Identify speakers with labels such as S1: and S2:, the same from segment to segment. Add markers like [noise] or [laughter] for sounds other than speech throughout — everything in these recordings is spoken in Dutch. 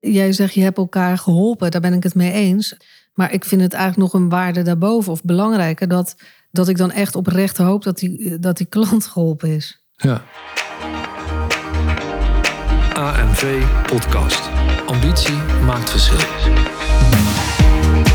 S1: Jij zegt je hebt elkaar geholpen, daar ben ik het mee eens. Maar ik vind het eigenlijk nog een waarde daarboven of belangrijker dat, dat ik dan echt oprecht hoop dat die, dat die klant geholpen is.
S2: Ja. AMV Podcast. Ambitie maakt verschil.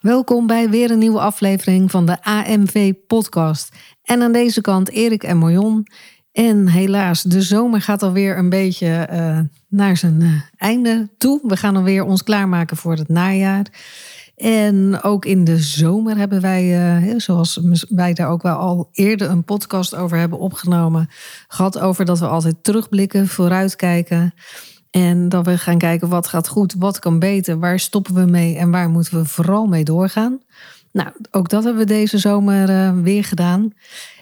S1: Welkom bij weer een nieuwe aflevering van de AMV Podcast. En aan deze kant Erik en Marion. En helaas, de zomer gaat alweer een beetje uh, naar zijn uh, einde toe. We gaan alweer ons klaarmaken voor het najaar. En ook in de zomer hebben wij, uh, zoals wij daar ook wel al eerder een podcast over hebben opgenomen, gehad over dat we altijd terugblikken, vooruitkijken. En dat we gaan kijken wat gaat goed, wat kan beter, waar stoppen we mee en waar moeten we vooral mee doorgaan. Nou, ook dat hebben we deze zomer uh, weer gedaan.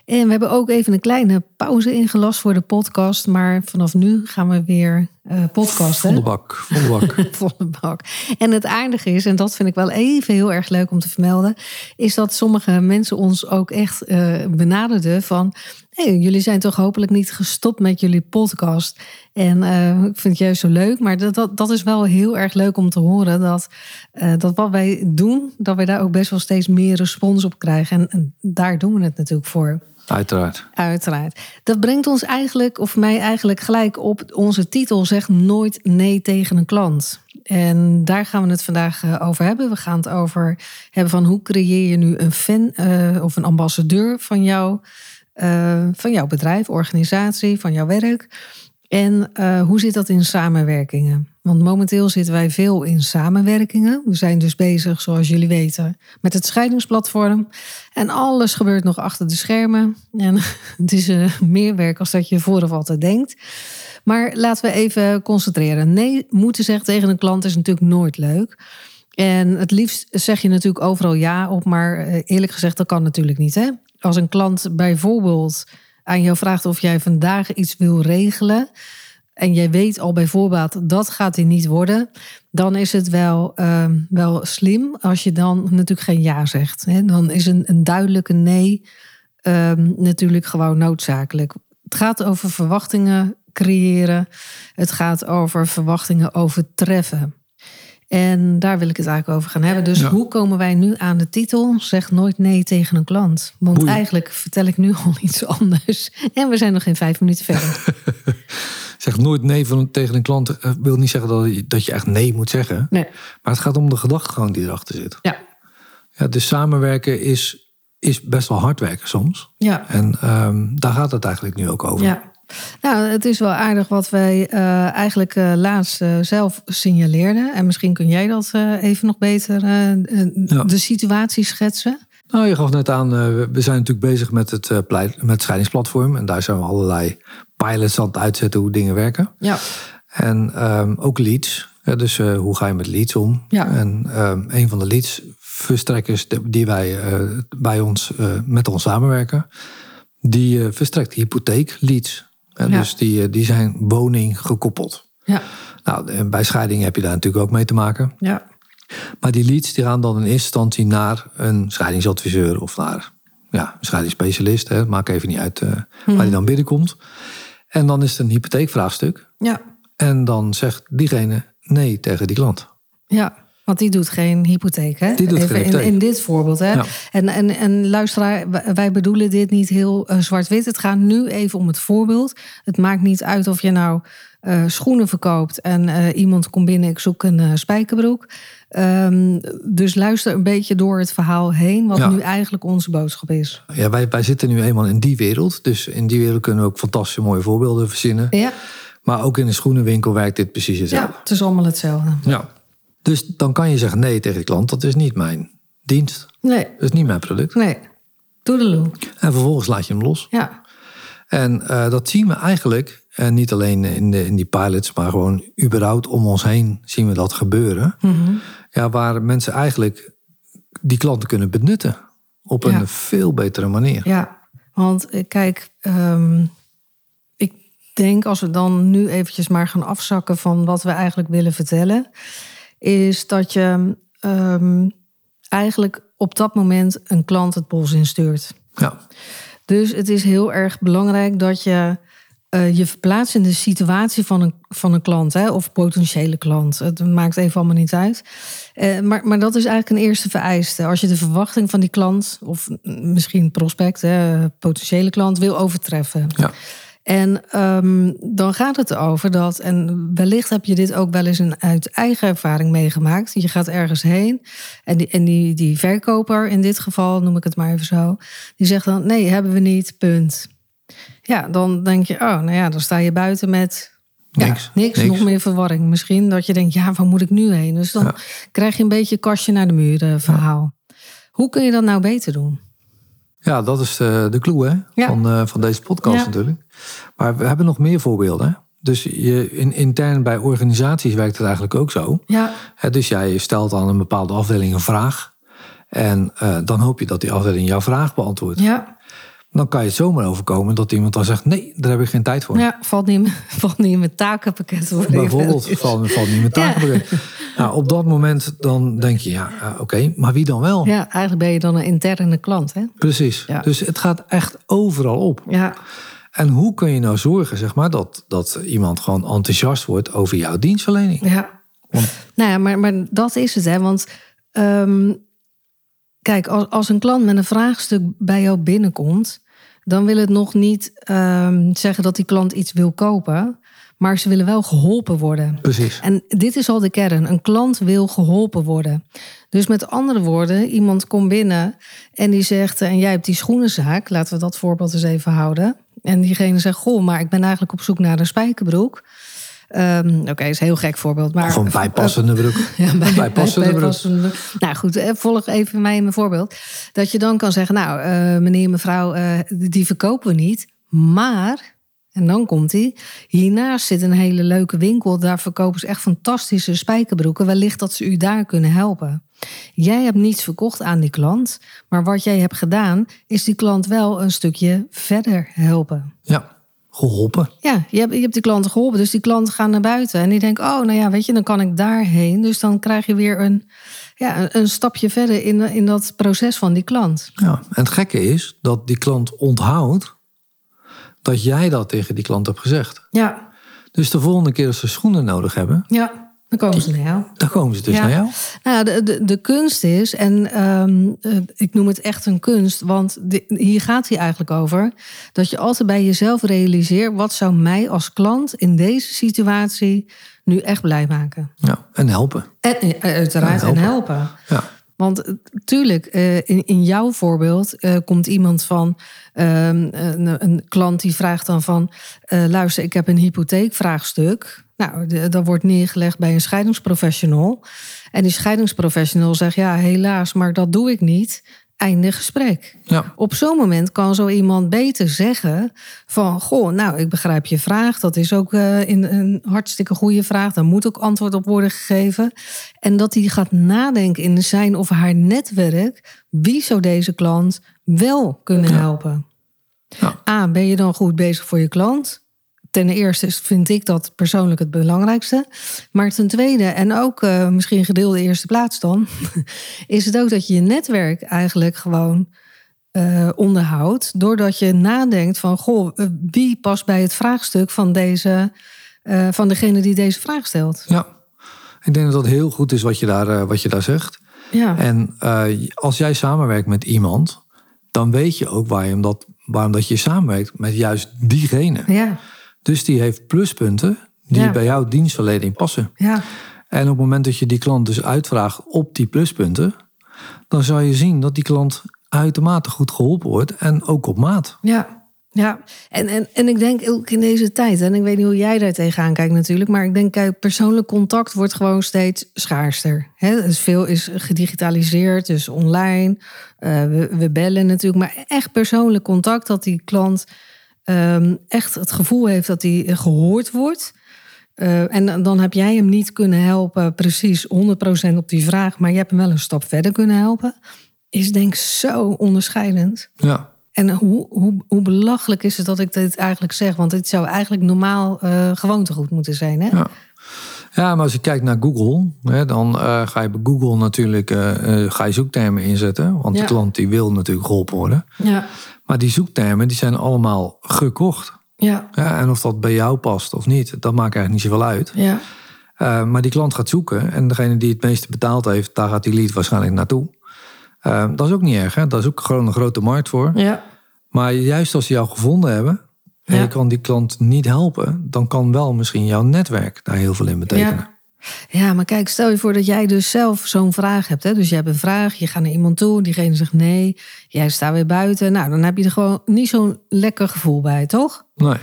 S1: En we hebben ook even een kleine pauze ingelast voor de podcast. Maar vanaf nu gaan we weer uh, podcasten.
S2: Volle bak, volle bak. [laughs]
S1: volle bak. En het aardige is, en dat vind ik wel even heel erg leuk om te vermelden... is dat sommige mensen ons ook echt uh, benaderden van... Hey, jullie zijn toch hopelijk niet gestopt met jullie podcast. En uh, ik vind het juist zo leuk. Maar dat, dat, dat is wel heel erg leuk om te horen. Dat, dat wat wij doen, dat wij daar ook best wel steeds meer respons op krijgen. En, en daar doen we het natuurlijk voor.
S2: Uiteraard.
S1: Uiteraard. Dat brengt ons eigenlijk, of mij eigenlijk gelijk op onze titel, zegt nooit nee tegen een klant. En daar gaan we het vandaag over hebben. We gaan het over hebben van hoe creëer je nu een fan uh, of een ambassadeur van jou, uh, van jouw bedrijf, organisatie, van jouw werk. En uh, hoe zit dat in samenwerkingen? Want momenteel zitten wij veel in samenwerkingen. We zijn dus bezig, zoals jullie weten, met het scheidingsplatform. En alles gebeurt nog achter de schermen. En [laughs] het is uh, meer werk als dat je vooraf altijd denkt. Maar laten we even concentreren. Nee, moeten zeggen tegen een klant is natuurlijk nooit leuk. En het liefst zeg je natuurlijk overal ja op, maar uh, eerlijk gezegd, dat kan natuurlijk niet. Hè? Als een klant bijvoorbeeld aan jou vraagt of jij vandaag iets wil regelen. En jij weet al bij voorbaat dat gaat hij niet worden. Dan is het wel, uh, wel slim als je dan natuurlijk geen ja zegt. Hè? Dan is een, een duidelijke nee uh, natuurlijk gewoon noodzakelijk. Het gaat over verwachtingen creëren. Het gaat over verwachtingen overtreffen. En daar wil ik het eigenlijk over gaan hebben. Dus ja. hoe komen wij nu aan de titel? Zeg nooit nee tegen een klant. Want Boeien. eigenlijk vertel ik nu [laughs] al iets anders. En we zijn nog geen vijf minuten verder. [laughs]
S2: zeg nooit nee van, tegen een klant. Uh, wil niet zeggen dat je, dat je echt nee moet zeggen.
S1: Nee.
S2: Maar het gaat om de gedachtegang die erachter zit.
S1: Ja.
S2: ja dus samenwerken is, is best wel hard werken soms.
S1: Ja.
S2: En um, daar gaat het eigenlijk nu ook over.
S1: Ja. Nou, het is wel aardig wat wij uh, eigenlijk uh, laatst uh, zelf signaleerden. En misschien kun jij dat even nog beter ja. de situatie schetsen.
S2: Nou, je gaf net aan, we zijn natuurlijk bezig met het, pleit, met het scheidingsplatform. En daar zijn we allerlei pilots aan het uitzetten hoe dingen werken.
S1: Ja.
S2: En um, ook leads. dus hoe ga je met leads om?
S1: Ja.
S2: En um, een van de leads verstrekkers die wij bij ons met ons samenwerken, die verstrekt hypotheek leads. En ja. Dus die, die zijn woning gekoppeld.
S1: Ja.
S2: Nou, bij scheiding heb je daar natuurlijk ook mee te maken.
S1: Ja.
S2: Maar die leads die gaan dan in eerste instantie naar een scheidingsadviseur of naar ja, een scheidingsspecialist. Hè. Maakt even niet uit uh, hmm. waar die dan binnenkomt. En dan is het een hypotheekvraagstuk.
S1: Ja.
S2: En dan zegt diegene nee tegen die klant.
S1: Ja. Want die doet geen hypotheek, hè?
S2: Die doet
S1: Even
S2: geen hypotheek.
S1: In, in dit voorbeeld, hè?
S2: Ja.
S1: En, en, en luisteraar, wij bedoelen dit niet heel uh, zwart-wit. Het gaat nu even om het voorbeeld. Het maakt niet uit of je nou uh, schoenen verkoopt en uh, iemand komt binnen, ik zoek een spijkerbroek. Um, dus luister een beetje door het verhaal heen, wat
S2: Ja.
S1: nu eigenlijk onze boodschap is.
S2: Ja, wij, wij zitten nu eenmaal in die wereld. Dus in die wereld kunnen we ook fantastische mooie voorbeelden verzinnen.
S1: Ja,
S2: Maar ook in een schoenenwinkel werkt dit precies
S1: ja
S2: hetzelfde.
S1: het is allemaal hetzelfde.
S2: Ja. Dus dan kan je zeggen nee tegen de klant. Dat is niet mijn dienst.
S1: Nee,
S2: Dat is niet mijn product.
S1: nee. Toedeloe.
S2: En vervolgens laat je hem los.
S1: Ja,
S2: En uh, dat zien we eigenlijk En niet alleen in, de, in die pilots, maar gewoon überhaupt om ons heen zien we dat gebeuren.
S1: Mhm.
S2: Ja, waar mensen eigenlijk die klanten kunnen benutten op een
S1: Ja.
S2: veel betere manier.
S1: Ja, want eh, kijk, ehm, ik denk als we dan nu eventjes maar gaan afzakken van wat we eigenlijk willen vertellen, is dat je ehm, eigenlijk op dat moment een klant het bos instuurt.
S2: Ja,
S1: Dus het is heel erg belangrijk dat je eh, je verplaatst in de situatie van een, van een klant hè, of potentiële klant. Het maakt even allemaal niet uit. Eh, maar, maar dat is eigenlijk een eerste vereiste. Als je de verwachting van die klant, of misschien prospect, hè, potentiële klant, wil overtreffen.
S2: ja.
S1: En ehm, dan gaat het erover dat, en wellicht heb je dit ook wel eens een, uit eigen ervaring meegemaakt. Je gaat ergens heen en, die, en die, die verkoper, in dit geval noem ik het maar even zo, die zegt dan: nee, hebben we niet, punt. Ja, dan denk je, oh, nou ja, dan sta je buiten met ja,
S2: Niks.
S1: niks,
S2: Niks.
S1: nog meer verwarring. Misschien dat je denkt, ja, waar moet ik nu heen? Dus dan
S2: Ja.
S1: krijg je een beetje kastje naar de muur eh, verhaal. Hoe kun je dat nou beter doen?
S2: Ja, dat is de, de clue hè?
S1: Ja.
S2: Van, eh, van deze podcast
S1: Ja.
S2: natuurlijk. Maar we hebben nog meer voorbeelden. Dus je, in, intern bij organisaties werkt het eigenlijk ook zo.
S1: Ja,
S2: Hè, dus jij stelt aan een bepaalde afdeling een vraag. En eh, dan hoop je dat die afdeling jouw vraag beantwoordt.
S1: ja,
S2: Dan kan je het zomaar overkomen dat iemand dan zegt... nee, daar heb ik geen tijd voor.
S1: ja valt, niet, [laughs] valt niet in mijn takenpakket.
S2: Bijvoorbeeld valt, valt niet met takenpakket. Nou, op dat moment dan denk je, ja, eh, oké, maar wie dan wel?
S1: Ja, eigenlijk ben je dan een interne klant, hè?
S2: Precies.
S1: Ja.
S2: Dus het gaat echt overal op.
S1: Ja,
S2: En hoe kun je nou zorgen, zeg maar, dat, dat iemand gewoon enthousiast wordt over jouw dienstverlening?
S1: ja.
S2: Want-
S1: Nou ja, maar, maar dat is het, hè? Want ehm, kijk, als, als een klant met een vraagstuk bij jou binnenkomt, dan wil het nog niet ehm, zeggen dat die klant iets wil kopen, maar ze willen wel geholpen worden.
S2: Precies.
S1: En dit is al de kern. Een klant wil geholpen worden. Dus met andere woorden, iemand komt binnen en die zegt: En jij hebt die schoenenzaak, laten we dat voorbeeld eens even houden. En diegene zegt: Goh, maar ik ben eigenlijk op zoek naar een spijkerbroek. Ehm, Oké, is een heel gek voorbeeld. Maar [laughs]
S2: een bijpassende broek.
S1: ja, bij,
S2: bijpassende broek.
S1: bijpassende- Nou goed, eh, volg even mij in mijn voorbeeld. Dat je dan kan zeggen, nou, eh, meneer, mevrouw, eh, die verkopen we niet. Maar, en dan komt hij, hiernaast zit een hele leuke winkel. Daar verkopen ze echt fantastische spijkerbroeken. Wellicht dat ze u daar kunnen helpen. Jij hebt niets verkocht aan die klant. Maar wat jij hebt gedaan, is die klant wel een stukje verder helpen.
S2: Ja, geholpen.
S1: Ja, je hebt, je hebt die klanten geholpen. Dus die klanten gaan naar buiten. En die denken, oh, nou ja, weet je, dan kan ik daarheen. Dus dan krijg je weer een, ja, een, een stapje verder in, in dat proces van die klant.
S2: Ja. En het gekke is dat die klant onthoudt dat jij dat tegen die klant hebt gezegd.
S1: Ja,
S2: Dus de volgende keer als ze schoenen nodig hebben,
S1: ja. Dan komen ze naar jou.
S2: dan komen ze dus
S1: Ja.
S2: naar jou.
S1: Nou, de, de, de kunst is, en ehm, eh, ik noem het echt een kunst, want hier gaat hij eigenlijk over, dat je altijd bij jezelf realiseert, wat zou mij als klant in deze situatie nu echt blij maken?
S2: Ja. En helpen.
S1: En eh, uiteraard en
S2: helpen.
S1: helpen.
S2: Ja.
S1: Want eh, tuurlijk, eh, in, jouw voorbeeld eh, komt iemand van ehm, een, klant die vraagt dan van: luister, ik heb een hypotheekvraagstuk. Nou, dat wordt neergelegd bij een scheidingsprofessional. En die scheidingsprofessional zegt: ja, helaas, maar dat doe ik niet. Einde gesprek.
S2: Ja.
S1: Op zo'n moment kan zo iemand beter zeggen van... goh, nou, ik begrijp je vraag. Dat is ook eh, in, een hartstikke goede vraag. Daar moet ook antwoord op worden gegeven. En dat hij gaat nadenken in zijn of haar netwerk... wie zou deze klant wel kunnen
S2: Ja.
S1: helpen?
S2: Ja.
S1: A, ben je dan goed bezig voor je klant? Ten eerste vind ik dat persoonlijk het belangrijkste. Maar ten tweede, en ook eh, misschien gedeelde eerste plaats dan... [laughs] is het ook dat je je netwerk eigenlijk gewoon eh, onderhoudt. Doordat je nadenkt van, goh, eh, wie past bij het vraagstuk van, deze, van degene die deze vraag stelt?
S2: ja. Ik denk dat dat heel goed is wat je daar, wat je daar zegt.
S1: Ja,
S2: En als jij samenwerkt met iemand, dan weet je ook waarom dat, waarom dat je samenwerkt met juist diegene.
S1: ja,
S2: Dus die heeft pluspunten die
S1: Ja.
S2: bij jouw dienstverlening passen.
S1: ja,
S2: En op het moment dat je die klant dus uitvraagt op die pluspunten, dan zal je zien dat die klant uitermate goed geholpen wordt en ook op maat.
S1: ja. Ja, en, en, en ik denk ook in deze tijd, en ik weet niet hoe jij daar tegenaan kijkt natuurlijk, maar ik denk, kijk, persoonlijk contact wordt gewoon steeds schaarster. Hè? Dus veel is gedigitaliseerd, dus online. Eh, we, we bellen natuurlijk, maar echt persoonlijk contact, dat die klant ehm, echt het gevoel heeft dat hij gehoord wordt. Eh, en dan heb jij hem niet kunnen helpen, precies 100% op die vraag, maar je hebt hem wel een stap verder kunnen helpen. Is denk ik zo onderscheidend.
S2: Ja.
S1: En hoe, hoe, hoe belachelijk is het dat ik dit eigenlijk zeg? Want dit zou eigenlijk normaal uh, gewoontegoed moeten zijn. Hè?
S2: Ja. Ja, maar als je kijkt naar Google, hè, dan uh, ga je bij Google natuurlijk uh, ga je zoektermen inzetten. Want de klant die wil natuurlijk geholpen worden.
S1: Ja.
S2: Maar die zoektermen die zijn allemaal gekocht.
S1: Ja.
S2: ja. En of dat bij jou past of niet, dat maakt eigenlijk niet zoveel uit.
S1: Ja.
S2: Uh, maar die klant gaat zoeken en degene die het meeste betaald heeft, daar gaat die lead waarschijnlijk naartoe. dat is ook niet erg, hè? daar is ook gewoon een grote markt voor.
S1: Ja.
S2: Maar juist als ze jou gevonden hebben, en je kan die klant niet helpen, dan kan wel misschien jouw netwerk daar heel veel in betekenen.
S1: Ja. Maar kijk, stel je voor dat jij dus zelf zo'n vraag hebt. Hè? Dus je hebt een vraag, je gaat naar iemand toe, diegene zegt nee, jij staat weer buiten. Nou, dan heb je er gewoon niet zo'n lekker gevoel bij, toch?
S2: Nee.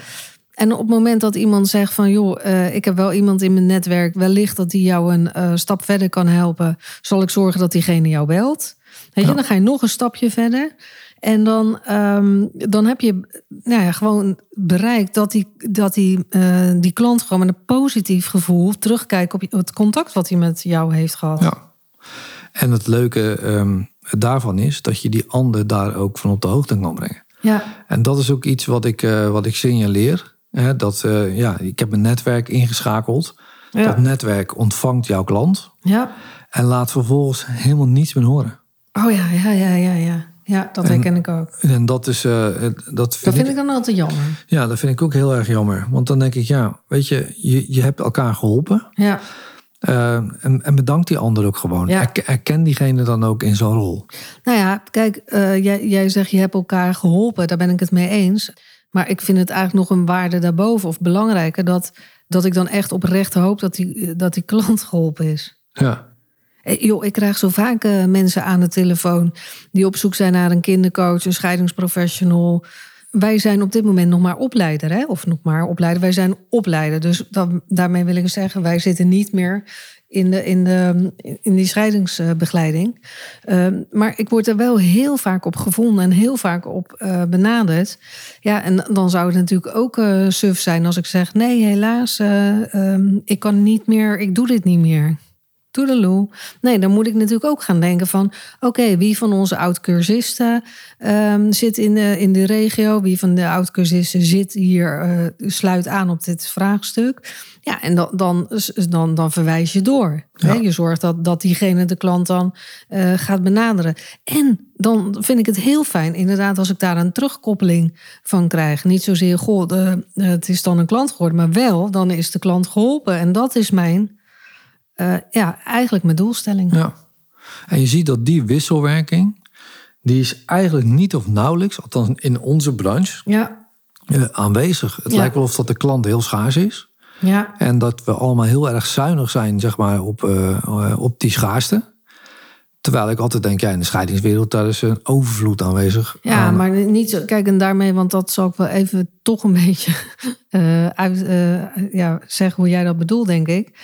S1: En op het moment dat iemand zegt van joh, uh, ik heb wel iemand in mijn netwerk, wellicht dat die jou een uh, stap verder kan helpen, zal ik zorgen dat diegene jou belt. Weet je, ja. dan ga je nog een stapje verder. En dan, um, dan heb je nou ja, gewoon bereikt dat die, dat die, uh, die klant gewoon met een positief gevoel terugkijkt op het contact wat hij met jou heeft gehad.
S2: Ja. En het leuke um, daarvan is dat je die ander daar ook van op de hoogte kan brengen.
S1: Ja.
S2: En dat is ook iets wat ik, uh, wat ik signaleer. Hè, dat uh, ja, ik heb een netwerk ingeschakeld.
S1: Ja.
S2: Dat netwerk ontvangt jouw klant.
S1: Ja.
S2: En laat vervolgens helemaal niets meer horen.
S1: Oh ja, ja, ja, ja, ja. Ja, dat herken ik ook.
S2: En dat is. Uh, dat vind,
S1: dat vind ik, ik dan altijd jammer.
S2: Ja, dat vind ik ook heel erg jammer. Want dan denk ik, ja, weet je, je, je hebt elkaar geholpen.
S1: Ja.
S2: Uh, en, en bedank die ander ook gewoon.
S1: Ja.
S2: Er, erken diegene dan ook in zo'n rol.
S1: Nou ja, kijk, uh, jij, jij zegt je hebt elkaar geholpen. Daar ben ik het mee eens. Maar ik vind het eigenlijk nog een waarde daarboven of belangrijker dat, dat ik dan echt oprecht hoop dat die, dat die klant geholpen is.
S2: Ja.
S1: Yo, ik krijg zo vaak uh, mensen aan de telefoon die op zoek zijn naar een kindercoach, een scheidingsprofessional. Wij zijn op dit moment nog maar opleider, hè? of nog maar opleider. Wij zijn opleider. Dus daarmee wil ik zeggen, wij zitten niet meer in, de, in, de, in die scheidingsbegeleiding. Uh, maar ik word er wel heel vaak op gevonden en heel vaak op uh, benaderd. Ja, en dan zou het natuurlijk ook suf zijn als ik zeg: nee, helaas, um, ik kan niet meer, ik doe dit niet meer. Toedeloe. Nee, dan moet ik natuurlijk ook gaan denken van... oké, wie van onze oud-cursisten um, zit in de, in de regio? Wie van de oud-cursisten zit hier, uh, sluit aan op dit vraagstuk? Ja, en dan, dan, dan, dan verwijs je door.
S2: Ja.
S1: Hè? Je zorgt dat, dat diegene de klant dan uh, gaat benaderen. En dan vind ik het heel fijn, inderdaad, als ik daar een terugkoppeling van krijg. Niet zozeer, goh, de, het is dan een klant geworden... maar wel, dan is de klant geholpen. En dat is mijn... Uh, ja, eigenlijk mijn doelstelling.
S2: Ja. En je ziet dat die wisselwerking, die is eigenlijk niet of nauwelijks, althans in onze branche,
S1: ja.
S2: uh, aanwezig. Het
S1: Ja.
S2: lijkt wel of dat de klant heel schaars is.
S1: Ja,
S2: En dat we allemaal heel erg zuinig zijn, zeg maar, op, uh, op die schaarste. Terwijl ik altijd denk, ja, in de scheidingswereld, daar is een overvloed aanwezig.
S1: ja
S2: aan-
S1: maar niet zo. Kijk, en daarmee, want dat zal ik wel even toch een [laughs] beetje eh, uit, eh, ja, zeggen hoe jij dat bedoelt, denk ik.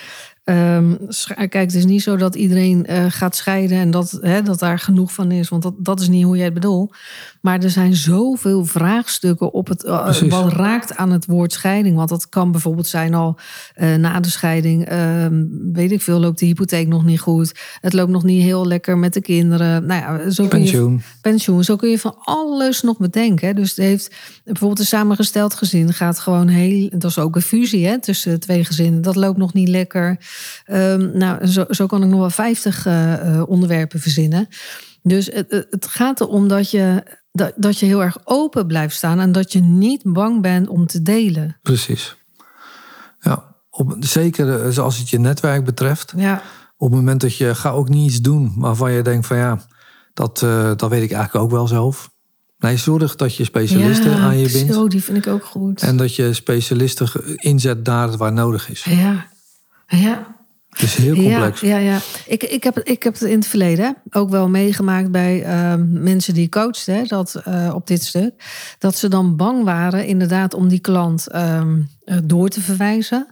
S1: Ehm, kijk, het is niet zo dat iedereen eh, gaat scheiden en dat, hè, dat daar genoeg van is, want dat, dat is niet hoe jij het bedoelt. Maar er zijn zoveel vraagstukken op het,
S2: Precies.
S1: wat raakt aan het woord scheiding. Want dat kan bijvoorbeeld zijn al eh, na de scheiding, ehm, weet ik veel, loopt de hypotheek nog niet goed. Het loopt nog niet heel lekker met de kinderen. Nou ja, zo kun je
S2: pensioen.
S1: pensioen. Zo kun je van alles nog bedenken. hè. Dus het heeft bijvoorbeeld een samengesteld gezin gaat gewoon heel. Dat is ook een fusie hè, tussen twee gezinnen. Dat loopt nog niet lekker. Ehm, nou, zo, zo kan ik nog wel vijftig eh, eh, onderwerpen verzinnen. Dus het, het- gaat erom dat je, dat, dat je heel erg open blijft staan en dat je niet bang bent om te delen.
S2: Precies. Ja, op, zeker eh, als het je netwerk betreft.
S1: Ja,
S2: Op het moment dat je ga ook niet iets doen waarvan je denkt van ja, dat, dat weet ik eigenlijk ook wel zelf. Nee, zorg dat je specialisten
S1: ja,
S2: aan je bindt.
S1: Zo, die vind ik ook goed.
S2: En dat je specialisten inzet daar waar nodig is.
S1: Ja, ja.
S2: Het is heel complex.
S1: Ja, ja, ja. Ik, ik, heb, ik heb het in het verleden ook wel meegemaakt bij ehm, mensen die coachten dat, eh, op dit stuk. Dat ze dan bang waren inderdaad om die klant ehm, eh, door te verwijzen.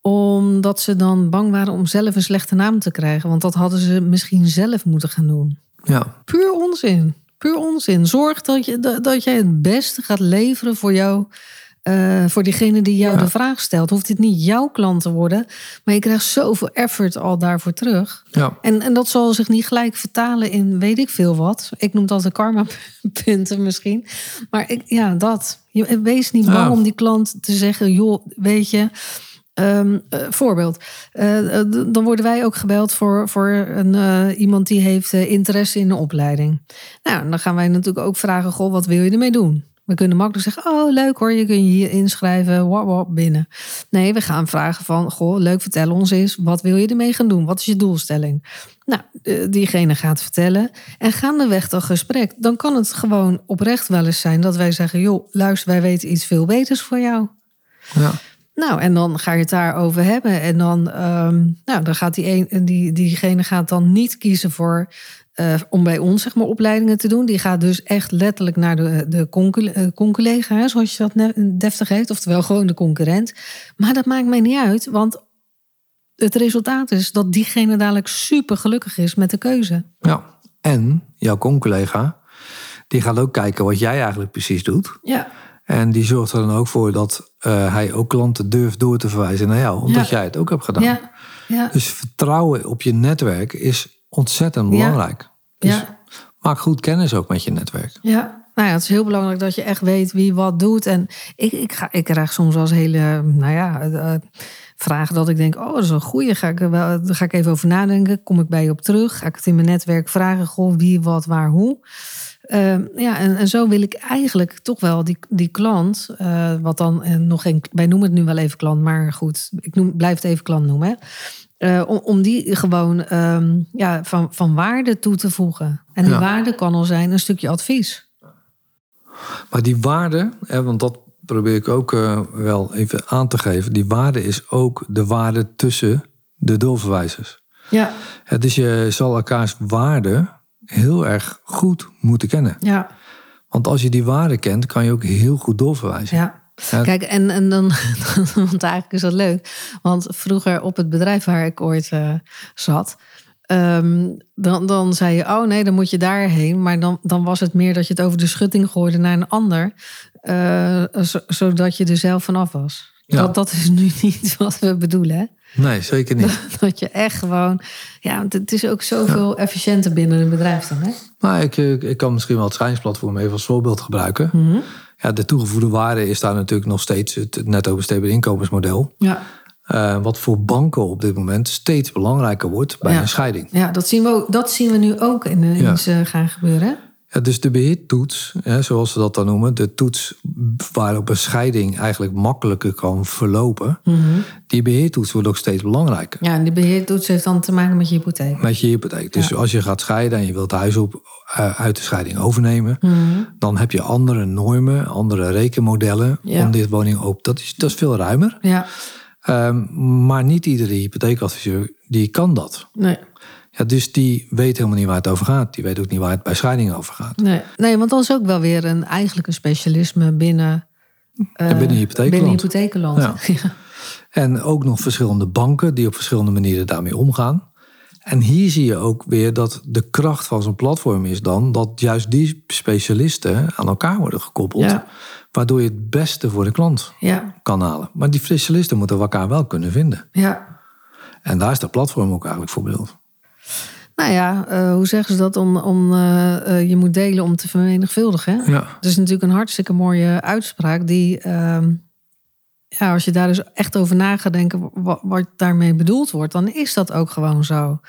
S1: Omdat ze dan bang waren om zelf een slechte naam te krijgen. Want dat hadden ze misschien zelf moeten gaan doen.
S2: Ja,
S1: Puur onzin. puur onzin. Zorg dat, je, dat, dat jij het beste gaat leveren voor jou. Eh, voor diegene die jou
S2: Ja.
S1: de vraag stelt. Hoeft het niet jouw klant te worden. Maar je krijgt zoveel effort al daarvoor terug.
S2: Ja.
S1: En, en dat zal zich niet gelijk vertalen in weet ik veel wat. Ik noem dat de karma-punten [laughs] misschien. Maar ik, ja, dat. Je, wees niet bang
S2: Ja.
S1: om die klant te zeggen... joh, weet je... ehm, eh, voorbeeld. Eh, eh, dan worden wij ook gebeld voor, voor een, eh, iemand die heeft eh, interesse in een opleiding. Nou, dan gaan wij natuurlijk ook vragen... goh, wat wil je ermee doen? We kunnen makkelijk zeggen, oh leuk hoor, je kunt je hier inschrijven, wap, wap, binnen. Nee, we gaan vragen van, goh, leuk, vertel ons eens, wat wil je ermee gaan doen? Wat is je doelstelling? Nou, eh, diegene gaat vertellen en gaandeweg dat gesprek, dan kan het gewoon oprecht wel eens zijn dat wij zeggen, joh, luister, wij weten iets veel beters voor jou.
S2: Ja.
S1: Nou, en dan ga je het daarover hebben. En dan, ehm, nou, dan gaat die een, die, diegene gaat dan niet kiezen voor eh, om bij ons zeg maar opleidingen te doen. Die gaat dus echt letterlijk naar de, de eh, conculega, hè, zoals je dat deftig heet, oftewel gewoon de concurrent. Maar dat maakt mij niet uit, want het resultaat is dat diegene dadelijk super gelukkig is met de keuze.
S2: ja. En jouw con-collega, die gaat ook kijken wat jij eigenlijk precies doet.
S1: Ja,
S2: En die zorgt er dan ook voor dat eh, hij ook klanten durft door te verwijzen naar jou. Omdat
S1: Ja.
S2: jij het ook hebt gedaan.
S1: ja, ja.
S2: Dus vertrouwen op je netwerk is ontzettend
S1: Ja.
S2: belangrijk. Dus
S1: ja.
S2: maak goed kennis ook met je netwerk.
S1: Ja, nou ja, het is heel belangrijk dat je echt weet wie wat doet. En ik, ik, ga, ik krijg soms eens hele, nou ja, eh, vragen dat ik denk, oh, dat is een goeie. Ga ik er wel, daar ga ik even over nadenken. Kom ik bij je op terug? Ga ik het in mijn netwerk vragen? Goh, wie, wat, waar, hoe? Ehm, ja, en, en zo wil ik eigenlijk toch wel die, die klant, eh, wat dan eh, nog geen, wij noemen het nu wel even klant, maar goed, ik noem, blijf het even klant noemen. Hè. Eh, om, om die gewoon ehm, ja, van, van waarde toe te voegen. En die
S2: Ja.
S1: waarde kan al zijn een stukje advies.
S2: Maar die waarde, hè, want dat probeer ik ook eh, wel even aan te geven. Die waarde is ook de waarde tussen de doorverwijzers.
S1: Ja,
S2: Ja, dus je zal elkaars waarde heel erg goed moeten kennen.
S1: ja,
S2: Want als je die waarde kent, kan je ook heel goed doorverwijzen.
S1: ja.
S2: Ja.
S1: Kijk, en, en [laughs] dan, want eigenlijk is dat leuk. Want vroeger op het bedrijf waar ik ooit eh, zat, ehm, dan, dan zei je, oh nee, dan moet je daarheen. Maar dan, dan was het meer dat je het over de schutting gooide naar een ander, eh, zo- zodat je er zelf vanaf was.
S2: Ja.
S1: Dat, dat is nu [laughs] niet wat we bedoelen. Hè?
S2: Nee, zeker niet. [laughs]
S1: Dat je echt gewoon, ja, want het is ook zoveel efficiënter binnen een bedrijf dan. Hè?
S2: Maar ik, ik, ik kan misschien wel het schijnsplatform even als voorbeeld gebruiken.
S1: Mhm.
S2: Ja, de toegevoegde waarde is daar natuurlijk nog steeds het netto besteedbaar inkomensmodel.
S1: Ja.
S2: Eh, wat voor banken op dit moment steeds belangrijker wordt bij
S1: Ja.
S2: een scheiding.
S1: Ja, dat zien we, ook, dat zien we nu ook ineens eh, gaan gebeuren.
S2: Ja, dus de beheertoets, hè, zoals ze dat dan noemen, de toets waarop een scheiding eigenlijk makkelijker kan verlopen, die beheertoets wordt ook steeds belangrijker.
S1: Ja, en die beheertoets heeft dan te maken met je hypotheek.
S2: Met je hypotheek. Dus als je gaat scheiden en je wilt het huis op, eh, uit de scheiding overnemen, dan heb je andere normen, andere rekenmodellen
S1: Ja.
S2: om dit woning op. Dat is, dat is veel ruimer.
S1: Ja,
S2: Ehm, maar niet iedere hypotheekadviseur die kan dat.
S1: nee.
S2: Ja, dus die weet helemaal niet waar het over gaat. Die weet ook niet waar het bij scheiding over gaat.
S1: Nee, nee want dat is ook wel weer een, eigenlijk een specialisme binnen, eh,
S2: En binnen hypotheekland.
S1: binnen hypotheekland.
S2: Ja. [laughs]
S1: Ja.
S2: En ook nog verschillende banken die op verschillende manieren daarmee omgaan. En hier zie je ook weer dat de kracht van zo'n platform is dan dat juist die specialisten aan elkaar worden gekoppeld.
S1: Ja.
S2: Waardoor je het beste voor de klant
S1: Ja,
S2: kan halen. Maar die specialisten moeten elkaar wel kunnen vinden.
S1: ja.
S2: En daar is dat platform ook eigenlijk voor bedoeld.
S1: Nou ja, eh, hoe zeggen ze dat? Om, om, eh, eh, je moet delen om te vermenigvuldigen. Hè?
S2: Ja.
S1: Dat is natuurlijk een hartstikke mooie uitspraak. Die, ehm, ja, als je daar dus echt over na gaat denken wat, wat daarmee bedoeld wordt, dan is dat ook gewoon zo.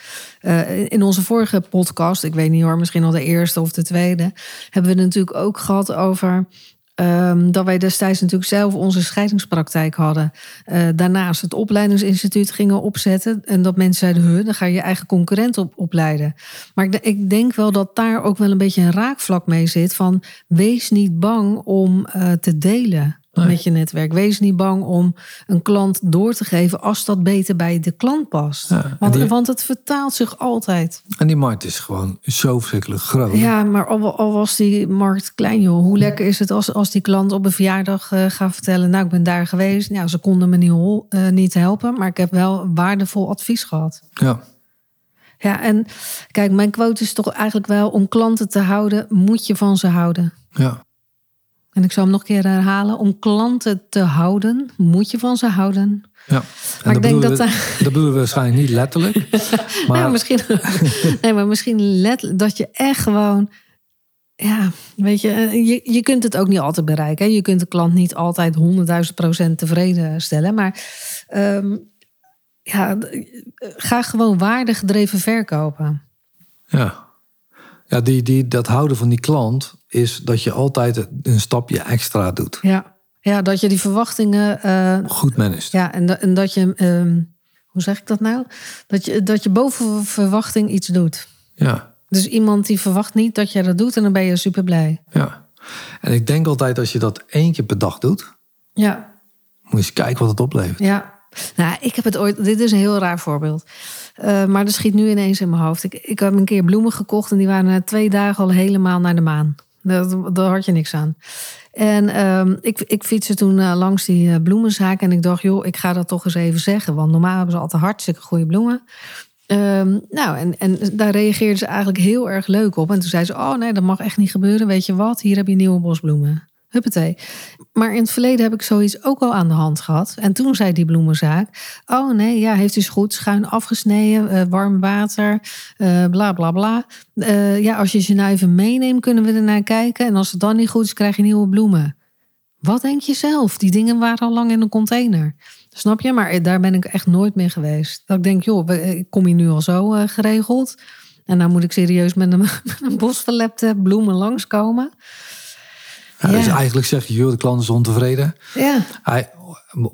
S1: In onze vorige podcast, ik weet niet hoor, misschien al de eerste of de tweede, hebben we het natuurlijk ook gehad over. Ehm, dat wij destijds natuurlijk zelf onze scheidingspraktijk hadden. Eh, daarnaast het opleidingsinstituut gingen opzetten. En dat mensen zeiden, huh, dan ga je je eigen concurrent op, opleiden. Maar ik, ik denk wel dat daar ook wel een beetje een raakvlak mee zit. Van wees niet bang om eh, te delen
S2: Nee.
S1: met je netwerk. Wees niet bang om een klant door te geven als dat beter bij de klant past.
S2: Ja,
S1: want,
S2: die-
S1: want het vertaalt zich altijd.
S2: En die markt is gewoon zo verschrikkelijk groot.
S1: Ja, maar al, al was die markt klein, joh. Hoe lekker is het als, als die klant op een verjaardag eh, gaat vertellen... nou, ik ben daar geweest. Ja, ze konden me niet, hol- eh, niet helpen, maar ik heb wel waardevol advies gehad.
S2: Ja.
S1: Ja, en kijk, mijn quote is toch eigenlijk wel... om klanten te houden, moet je van ze houden.
S2: Ja.
S1: En ik zal hem nog een keer herhalen. Om klanten te houden, moet je van ze houden.
S2: Ja.
S1: Maar ik denk dat
S2: we, [laughs] dat bedoelen we waarschijnlijk niet letterlijk. [laughs] Maar
S1: Nou, misschien, nee, maar misschien let, dat je echt gewoon... Ja, weet je, eh, je, je kunt het ook niet altijd bereiken. hè. Je kunt de klant niet altijd 100.000 procent tevreden stellen. Maar ehm, ja, eh, ga gewoon waardegedreven verkopen.
S2: ja, ja die, die, dat houden van die klant is dat je altijd een stapje extra doet.
S1: Ja, ja dat je die verwachtingen... eh,
S2: Goed managed.
S1: ja, en, da- en dat je... ehm, hoe zeg ik dat nou? Dat je, dat je boven verwachting iets doet.
S2: Ja.
S1: Dus iemand die verwacht niet dat je dat doet... en dan ben je super blij.
S2: ja. En ik denk altijd als je dat één keer per dag doet,
S1: Ja,
S2: moet je eens kijken wat het oplevert.
S1: Ja, nou, ik heb het ooit. Dit is een heel raar voorbeeld. Eh, maar dat schiet nu ineens in mijn hoofd. Ik, ik heb een keer bloemen gekocht en die waren na twee dagen al helemaal naar de maan. Daar had je niks aan. En ehm, ik, ik fietste toen eh, langs die eh, bloemenzaak en ik dacht, joh, ik ga dat toch eens even zeggen. Want normaal hebben ze altijd hartstikke goede bloemen. Ehm, nou, en, en daar reageerden ze eigenlijk heel erg leuk op. En toen zei ze, oh nee, dat mag echt niet gebeuren. Weet je wat, hier heb je nieuwe bosbloemen. Huppatee. Maar in het verleden heb ik zoiets ook al aan de hand gehad. En toen zei die bloemenzaak, oh nee, ja, heeft u goed schuin afgesneden, eh, warm water, eh, bla bla bla. Eh, ja, als je ze even meeneemt, kunnen we ernaar kijken. En als het dan niet goed is, krijg je nieuwe bloemen. Wat denk je zelf? Die dingen waren al lang in een container. Snap je? Maar daar ben ik echt nooit mee geweest. Dat ik denk, joh, ik kom hier nu al zo geregeld. En nou moet ik serieus met een, [laughs] met een bosverlepte bloemen langskomen.
S2: Ja, Dus eigenlijk zeg je, joh, de klant is ontevreden.
S1: Ja,
S2: Hij,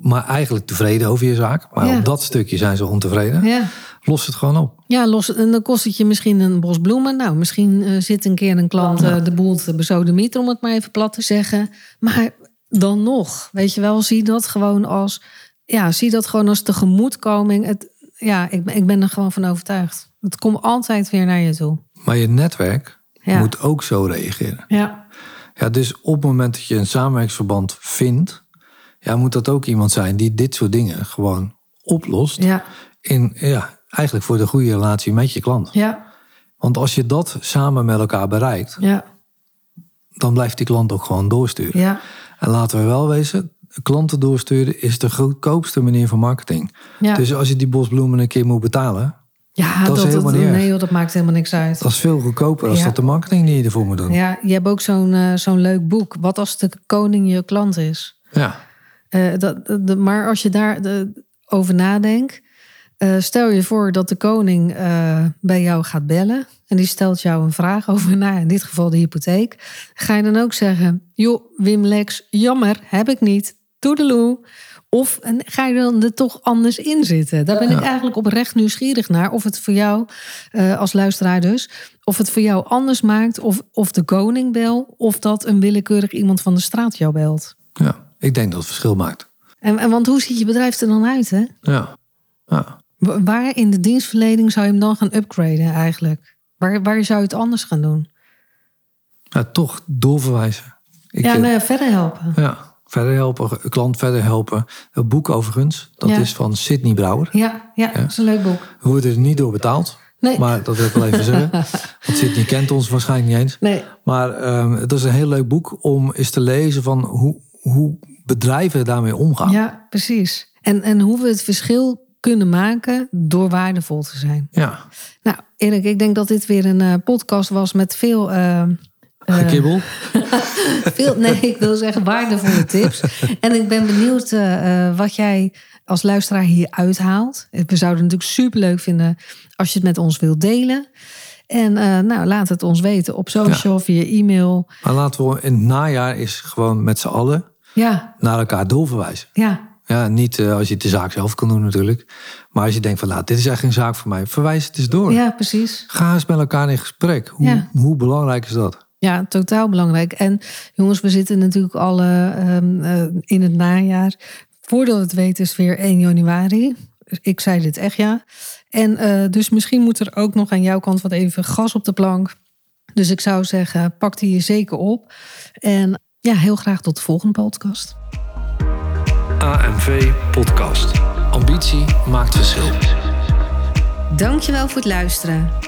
S2: maar eigenlijk tevreden over je zaak. Maar
S1: Ja.
S2: op dat stukje zijn ze ontevreden.
S1: ja.
S2: Los het gewoon op.
S1: Ja, los, en dan kost het je misschien een bos bloemen. Nou, misschien eh, zit een keer een klant eh, de boel te besodemieten, om het maar even plat te zeggen. Maar dan nog, weet je wel, zie dat gewoon als, ja, zie dat gewoon als tegemoetkoming. Het, ja, ik, ben- ik ben er gewoon van overtuigd. Het komt altijd weer naar je toe.
S2: Maar je netwerk moet ook zo reageren.
S1: Ja,
S2: Ja, dus op het moment dat je een samenwerkingsverband vindt, ja, moet dat ook iemand zijn die dit soort dingen gewoon oplost.
S1: ja,
S2: In, ja, eigenlijk voor de goede relatie met je klant.
S1: ja,
S2: Want als je dat samen met elkaar bereikt,
S1: ja,
S2: dan blijft die klant ook gewoon doorsturen.
S1: ja.
S2: En laten we wel wezen, klanten doorsturen is de goedkoopste manier van marketing.
S1: Ja,
S2: Dus als je die bosbloemen een keer moet betalen,
S1: ja
S2: dat is helemaal niet erg.
S1: nee, joh, dat maakt helemaal niks uit.
S2: dat is veel goedkoper als
S1: Ja.
S2: dat de marketing die je ervoor moet doen.
S1: Ja, je hebt ook zo'n eh, zo'n leuk boek. Wat als de koning je klant is?
S2: Ja.
S1: Eh, dat, de, maar als je daar de- over nadenkt, eh, stel je voor dat de koning eh, bij jou gaat bellen en die stelt jou een vraag over, nou, in dit geval de hypotheek. Ga je dan ook zeggen, joh, Wim Lex, jammer, heb ik niet, toedeloe. Of en ga je dan er toch anders in zitten? Daar ben ik eigenlijk oprecht nieuwsgierig naar. Of het voor jou, eh, als luisteraar dus, of het voor jou anders maakt. Of, of de koning bel, of dat een willekeurig iemand van de straat jou belt.
S2: ja, ik denk dat het verschil maakt.
S1: En, en want hoe ziet je bedrijf er dan uit, hè?
S2: Ja. ja.
S1: Wa- Waar in de dienstverlening zou je hem dan gaan upgraden eigenlijk? Waar, waar zou je het anders gaan doen?
S2: ja toch doorverwijzen. Ik,
S1: ja,
S2: eh,
S1: nou ja, verder helpen.
S2: ja, verder helpen, klant verder helpen. Het boek overigens, dat
S1: Ja.
S2: is van Sidney Brouwer.
S1: Ja, ja, dat is een leuk boek.
S2: We worden er niet door betaald.
S1: Nee.
S2: Maar dat wil ik wel even zeggen. [laughs] Want Sidney kent ons waarschijnlijk niet eens.
S1: Nee,
S2: Maar ehm, het is een heel leuk boek om eens te lezen van hoe, hoe bedrijven daarmee omgaan.
S1: ja, precies. En, en hoe we het verschil kunnen maken door waardevol te zijn.
S2: Ja,
S1: Nou, Erik, ik denk dat dit weer een eh, podcast was met veel... eh, eh,
S2: gekibbel. [laughs]
S1: Veel, nee, ik wil zeggen waardevolle tips. En ik ben benieuwd eh, eh, wat jij als luisteraar hier uithaalt. We zouden het natuurlijk superleuk vinden als je het met ons wilt delen. En eh, nou, laat het ons weten op social, via e-mail.
S2: Maar laten we in het najaar is gewoon met z'n allen
S1: Ja,
S2: naar elkaar doorverwijzen.
S1: ja,
S2: Ja, niet eh, als je het de zaak zelf kan doen natuurlijk. Maar als je denkt van nou, dit is echt geen zaak voor mij. Verwijs het eens door.
S1: ja, precies.
S2: Ga eens met elkaar in gesprek. Hoe,
S1: Ja.
S2: hoe belangrijk is dat?
S1: Ja, totaal belangrijk. En jongens, we zitten natuurlijk al eh, ehm, eh, in het najaar. Voordat we het weten is weer 1 januari. Ik zei dit echt ja. En eh, dus misschien moet er ook nog aan jouw kant wat even gas op de plank. Dus ik zou zeggen, pak die je zeker op. En ja, heel graag tot de volgende podcast.
S2: AMV Podcast. Ambitie maakt verschil.
S1: Dankjewel voor het luisteren.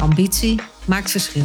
S1: ambitie maakt verschil.